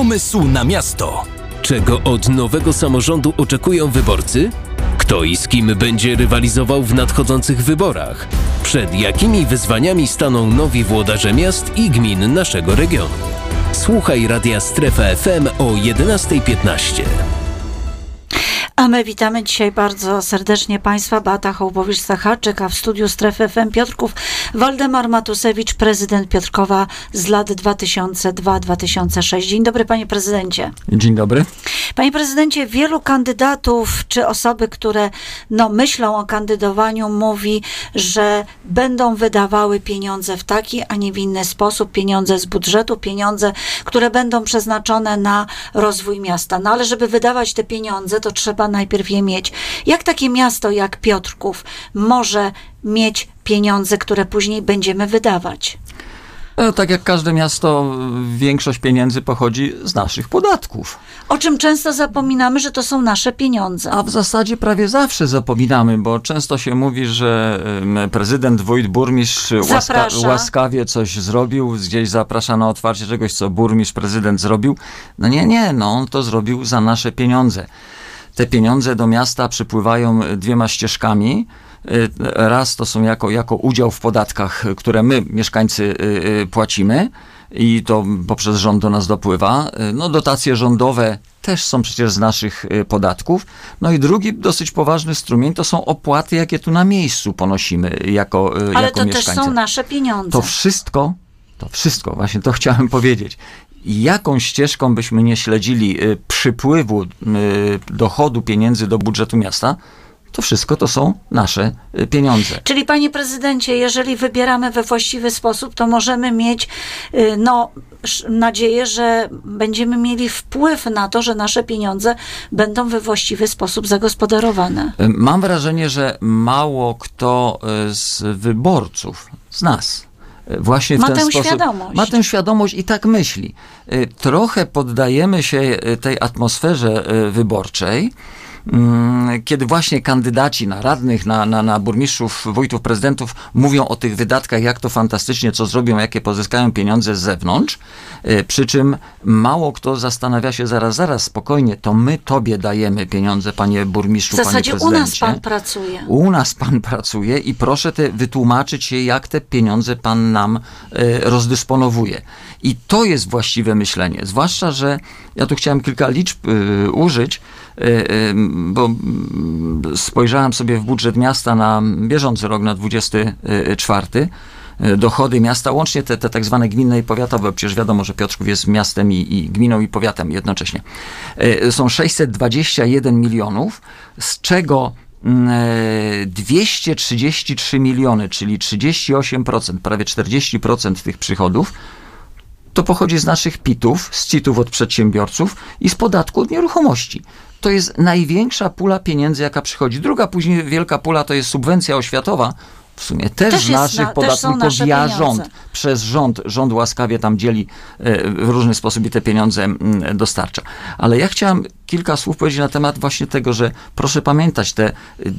Pomysł na miasto. Czego od nowego samorządu oczekują wyborcy? Kto i z kim będzie rywalizował w nadchodzących wyborach? Przed jakimi wyzwaniami staną nowi włodarze miast i gmin naszego regionu? Słuchaj Radia Strefa FM o 11.15. A my witamy dzisiaj bardzo serdecznie Państwa. Beata Hołbowicz-Sachaczyk, a w studiu Strefy FM Piotrków Waldemar Matusewicz, prezydent Piotrkowa z lat 2002-2006. Dzień dobry, panie prezydencie. Dzień dobry. Panie prezydencie, wielu kandydatów czy osoby, które no, myślą o kandydowaniu, mówi, że będą wydawały pieniądze w taki, a nie w inny sposób, pieniądze z budżetu, pieniądze, które będą przeznaczone na rozwój miasta. No ale żeby wydawać te pieniądze, to trzeba najpierw je mieć. Jak takie miasto jak Piotrków może mieć pieniądze, które później będziemy wydawać? No, tak jak każde miasto, większość pieniędzy pochodzi z naszych podatków. O czym często zapominamy, że to są nasze pieniądze. A w zasadzie prawie zawsze zapominamy, bo często się mówi, że prezydent, wójt, burmistrz łaska, łaskawie coś zrobił, gdzieś zaprasza na otwarcie czegoś, co burmistrz, prezydent zrobił. No nie, nie, no on to zrobił za nasze pieniądze. Te pieniądze do miasta przypływają dwiema ścieżkami. Y, Raz to są jako, jako udział w podatkach, które my, mieszkańcy, y, y, płacimy i to poprzez rząd do nas dopływa. No, dotacje rządowe też są przecież z naszych podatków. No i drugi dosyć poważny strumień to są opłaty, jakie tu na miejscu ponosimy jako, Ale jako to też są nasze pieniądze. To wszystko, to wszystko, właśnie to chciałem powiedzieć. Jaką ścieżką byśmy nie śledzili y, przypływu y, dochodu pieniędzy do budżetu miasta, to wszystko to są nasze y, pieniądze. Czyli panie prezydencie, jeżeli wybieramy we właściwy sposób, to możemy mieć no, nadzieję, że będziemy mieli wpływ na to, że nasze pieniądze będą we właściwy sposób zagospodarowane. Mam wrażenie, że mało kto z wyborców, z nas, właśnie w Ma ten tę sposób świadomość. ma tę świadomość i tak myśli. Y, Trochę poddajemy się y, tej atmosferze y, wyborczej. Mm, Kiedy właśnie kandydaci na radnych, na, na, na burmistrzów, wójtów, prezydentów mówią o tych wydatkach, jak to fantastycznie, co zrobią, jakie pozyskają pieniądze z zewnątrz, y, przy czym mało kto zastanawia się zaraz, zaraz, spokojnie, to my tobie dajemy pieniądze, panie burmistrzu, W zasadzie panie u prezydencie. nas pan pracuje. U nas pan pracuje i proszę te wytłumaczyć się, jak te pieniądze pan nam e, rozdysponowuje. I to jest właściwe myślenie. Zwłaszcza, że ja tu chciałem kilka liczb e, użyć, e, e, bo mm, spojrzałem sobie w budżet miasta na bieżący rok, na 24 e, dochody miasta, łącznie te, te tak zwane gminne i powiatowe, przecież wiadomo, że Piotrków jest miastem i, i gminą i powiatem jednocześnie, E, są 621 milionów, z czego mm, e, 233 miliony, czyli 38%, prawie 40% tych przychodów, to pochodzi z naszych PIT-ów, z CIT-ów od przedsiębiorców i z podatku od nieruchomości. To jest największa pula pieniędzy, jaka przychodzi. Druga później wielka pula to jest subwencja oświatowa, w sumie też, Też naszych na- też podatków, nasze ja rząd, przez rząd, rząd łaskawie tam dzieli e, w różny sposób i te pieniądze mm, dostarcza. Ale ja chciałem kilka słów powiedzieć na temat właśnie tego, że proszę pamiętać, te y,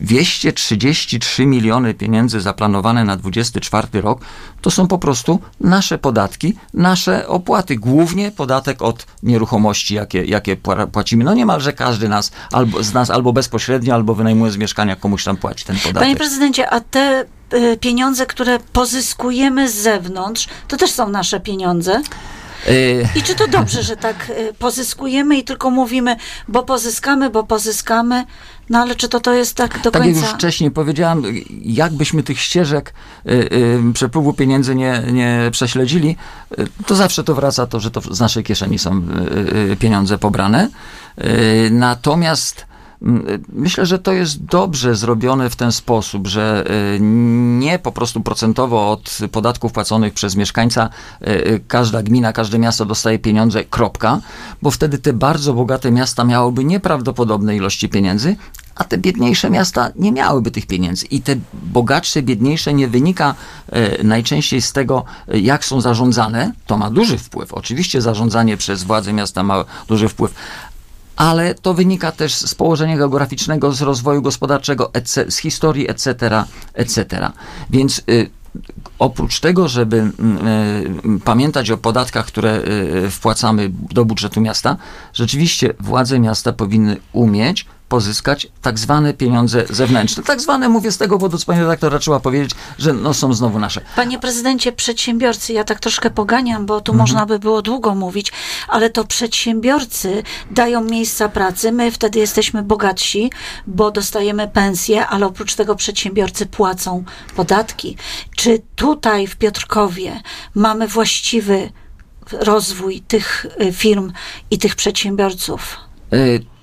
233 miliony pieniędzy zaplanowane na 24 rok, to są po prostu nasze podatki, nasze opłaty, głównie podatek od nieruchomości, jakie, jakie pła- płacimy. No niemalże każdy nas, albo, z nas albo bezpośrednio, albo wynajmuje z mieszkania, komuś tam płaci ten podatek. Panie prezydencie, a te y, pieniądze, które pozyskujemy z zewnątrz, to też są nasze pieniądze? Y, I czy to dobrze, że tak y, pozyskujemy i tylko mówimy, bo pozyskamy, bo pozyskamy, no ale czy to to jest tak do Tak jak końca? już wcześniej powiedziałem, jakbyśmy tych ścieżek y, y, przepływu pieniędzy nie, nie prześledzili, y, to zawsze to wraca to, że to z naszej kieszeni są pieniądze pobrane. Natomiast myślę, że to jest dobrze zrobione w ten sposób, że y, nie po prostu procentowo od podatków płaconych przez mieszkańca y, y, każda gmina, każde miasto dostaje pieniądze, kropka, bo wtedy te bardzo bogate miasta miałyby nieprawdopodobne ilości pieniędzy, a te biedniejsze miasta nie miałyby tych pieniędzy. I te bogatsze, biedniejsze nie wynika najczęściej z tego, jak są zarządzane. To ma duży wpływ. Oczywiście zarządzanie przez władze miasta ma duży wpływ. Ale to wynika też z położenia geograficznego, z rozwoju gospodarczego, z historii, etc., etc. Więc y, oprócz tego, żeby mm, e, pamiętać o podatkach, które e, wpłacamy do budżetu miasta, rzeczywiście władze miasta powinny umieć pozyskać tak zwane pieniądze zewnętrzne. Tak zwane, mówię z tego powodu, co pani redaktor raczyła powiedzieć, że no, są znowu nasze. Panie prezydencie, przedsiębiorcy, ja tak troszkę poganiam, bo tu można by było długo mówić, ale to przedsiębiorcy dają miejsca pracy, my wtedy jesteśmy bogatsi, bo dostajemy pensję, ale oprócz tego przedsiębiorcy płacą podatki. Czy tutaj w Piotrkowie mamy właściwy rozwój tych y, firm i tych przedsiębiorców?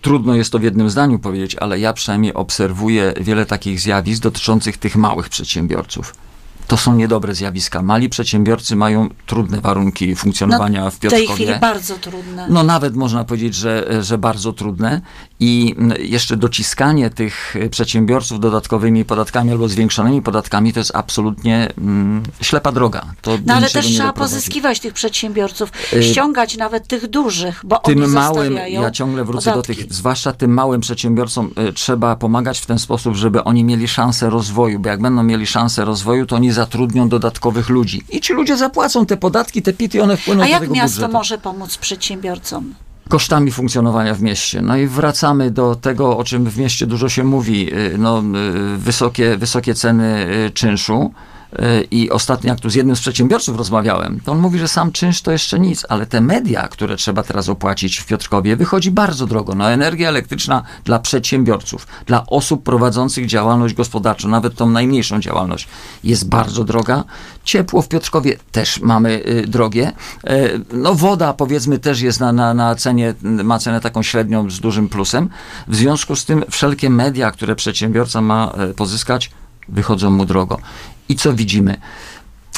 Trudno jest to w jednym zdaniu powiedzieć, ale ja przynajmniej obserwuję wiele takich zjawisk dotyczących tych małych przedsiębiorców. To są niedobre zjawiska. Mali przedsiębiorcy mają trudne warunki funkcjonowania w No, w tej Piotrkowie. chwili bardzo trudne. No nawet można powiedzieć, że, że bardzo trudne i mm, jeszcze dociskanie tych przedsiębiorców dodatkowymi podatkami albo zwiększonymi podatkami to jest absolutnie mm, ślepa droga. To No ale też trzeba pozyskiwać tych przedsiębiorców, Y, ściągać nawet tych dużych, bo oni Tym małym, zostawiają ja ciągle wrócę podatki. do tych, zwłaszcza tym małym przedsiębiorcom y, trzeba pomagać w ten sposób, żeby oni mieli szansę rozwoju, bo jak będą mieli szansę rozwoju, to oni zatrudnią dodatkowych ludzi. I ci ludzie zapłacą te podatki, te PIT i one wpłyną A do jak tego miasto budżetu. może pomóc przedsiębiorcom? kosztami funkcjonowania w mieście. No i wracamy do tego, o czym w mieście dużo się mówi, y, no, y, wysokie, wysokie ceny y, czynszu. Y, I ostatnio, jak tu z jednym z przedsiębiorców rozmawiałem, to on mówi, że sam czynsz to jeszcze nic, ale te media, które trzeba teraz opłacić w Piotrkowie, wychodzi bardzo drogo. No, energia elektryczna dla przedsiębiorców, dla osób prowadzących działalność gospodarczą, nawet tą najmniejszą działalność, jest bardzo droga. Ciepło w Piotrkowie też mamy y, drogie. Y, no, woda, powiedzmy, też jest na, na, na cenie, ma cenę taką średnią z dużym plusem. W związku z tym wszelkie media, które przedsiębiorca ma y, pozyskać, wychodzą mu drogo. I co widzimy?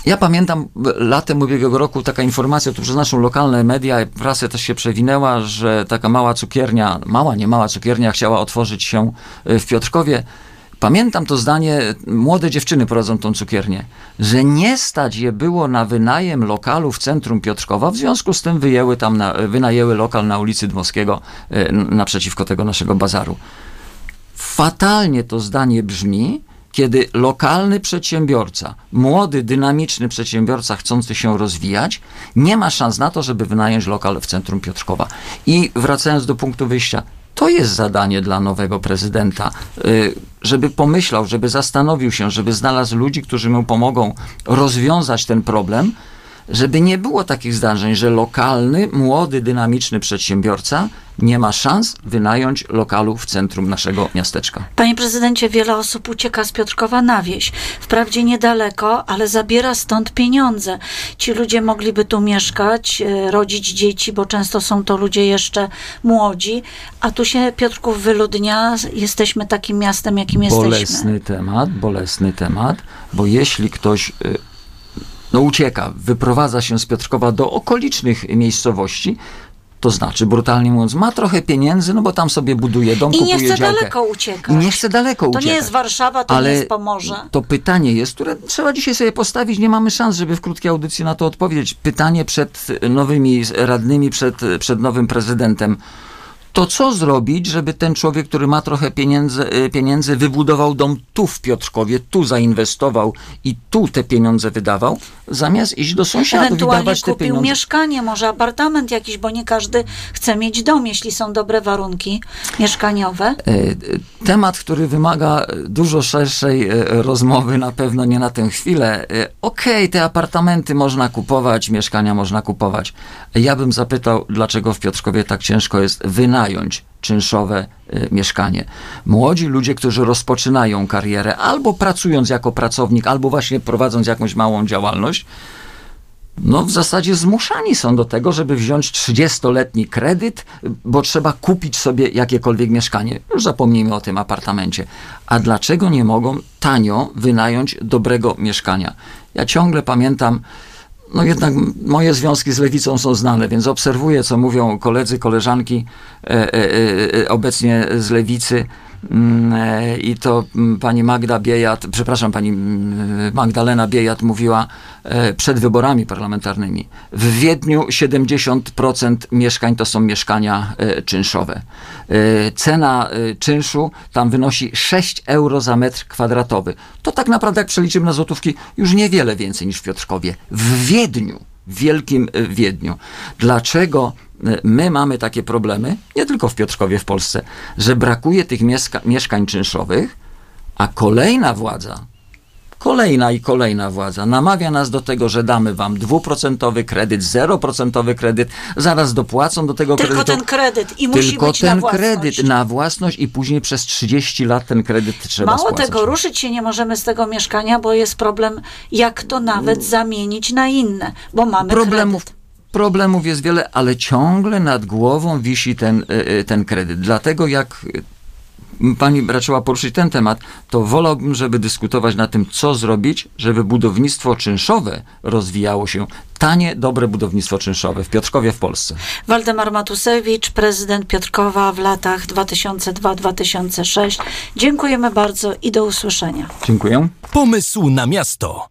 Ja pamiętam latem ubiegłego roku taka informacja, tu przeznaczą lokalne media, prasę też się przewinęła, że taka mała cukiernia, mała, nie mała cukiernia chciała otworzyć się y, w Piotrkowie. Pamiętam to zdanie, młode dziewczyny prowadzą tą cukiernię, że nie stać je było na wynajem lokalu w centrum Piotrkowa, w związku z tym wyjęły tam, na, wynajęły lokal na ulicy Dmowskiego y, naprzeciwko tego naszego bazaru. Fatalnie to zdanie brzmi, kiedy lokalny przedsiębiorca, młody, dynamiczny przedsiębiorca chcący się rozwijać, nie ma szans na to, żeby wynająć lokal w centrum Piotrkowa. I wracając do punktu wyjścia, to jest zadanie dla nowego prezydenta, y, żeby pomyślał, żeby zastanowił się, żeby znalazł ludzi, którzy mu pomogą rozwiązać ten problem, żeby nie było takich zdarzeń, że lokalny, młody, dynamiczny przedsiębiorca nie ma szans wynająć lokalu w centrum naszego miasteczka. Panie prezydencie, wiele osób ucieka z Piotrkowa na wieś. Wprawdzie niedaleko, ale zabiera stąd pieniądze. Ci ludzie mogliby tu mieszkać, e, rodzić dzieci, bo często są to ludzie jeszcze młodzi, a tu się Piotrków wyludnia. Jesteśmy takim miastem, jakim jesteśmy. Bolesny temat, bolesny temat, bo jeśli ktoś y, no, ucieka, wyprowadza się z Piotrkowa do okolicznych miejscowości, to znaczy, brutalnie mówiąc, ma trochę pieniędzy, no bo tam sobie buduje dom, I kupuje nie chce działkę. daleko I uciekać. nie chce daleko To uciekać. nie jest Warszawa, to Ale nie jest Pomorze. To pytanie jest, które trzeba dzisiaj sobie postawić. Nie mamy szans, żeby w krótkiej audycji na to odpowiedzieć. Pytanie przed nowymi radnymi, przed, przed nowym prezydentem. To co zrobić, żeby ten człowiek, który ma trochę pieniędzy, y, pieniędzy, wybudował dom tu w Piotrkowie, tu zainwestował i tu te pieniądze wydawał, zamiast iść do sąsiadów i Ewentualnie dawać te kupił pieniądze. mieszkanie, może apartament jakiś, bo nie każdy chce mieć dom, jeśli są dobre warunki mieszkaniowe. E, e, Temat, który wymaga dużo szerszej e, rozmowy, na pewno nie na tę chwilę. E, Okej, te apartamenty można kupować, mieszkania można kupować. Ja bym zapytał, dlaczego w Piotrkowie tak ciężko jest wynająć czynszowe e, mieszkanie. Młodzi ludzie, którzy rozpoczynają karierę, albo pracując jako pracownik, albo właśnie prowadząc jakąś małą działalność, no w zasadzie zmuszani są do tego, żeby wziąć 30-letni kredyt, bo trzeba kupić sobie jakiekolwiek mieszkanie. Już zapomnijmy o tym apartamencie. A dlaczego nie mogą tanio wynająć dobrego mieszkania? Ja ciągle pamiętam, no jednak moje związki z lewicą są znane, więc obserwuję, co mówią koledzy, koleżanki e, e, e, obecnie z lewicy. Mm, e, I to mm, pani Magda Biejat, przepraszam, pani mm, Magdalena Biejat mówiła e, przed wyborami parlamentarnymi. W Wiedniu 70% mieszkań to są mieszkania e, czynszowe. Cena czynszu tam wynosi 6 euro za metr kwadratowy. To tak naprawdę, jak przeliczymy na złotówki, już niewiele więcej niż w Piotrkowie. W Wiedniu Wielkim e, Wiedniu. Dlaczego e, my mamy takie problemy, nie tylko w Piotrkowie w Polsce, że brakuje tych mieszka- mieszkań czynszowych, a kolejna władza, kolejna i kolejna władza namawia nas do tego, że damy wam dwuprocentowy kredyt, zeroprocentowy kredyt, zaraz dopłacą do tego Tylko kredytu. ten kredyt i musi tylko być ten na kredyt na własność i później przez 30 lat ten kredyt trzeba Mało spłacać. tego, ruszyć się nie możemy z tego mieszkania, bo jest problem, jak to nawet zamienić na inne, bo mamy problemów, kredyt. problemów jest wiele, ale ciągle nad głową wisi ten, y, y, ten kredyt. Dlatego jak pani raczyła poruszyć ten temat, to wolałbym, żeby dyskutować na tym, co zrobić, żeby budownictwo czynszowe rozwijało się. Tanie, dobre budownictwo czynszowe w Piotrkowie w Polsce. Waldemar Matusewicz, prezydent Piotrkowa w latach 2002-2006. Dziękujemy bardzo i do usłyszenia. Dziękuję. Pomysł na miasto.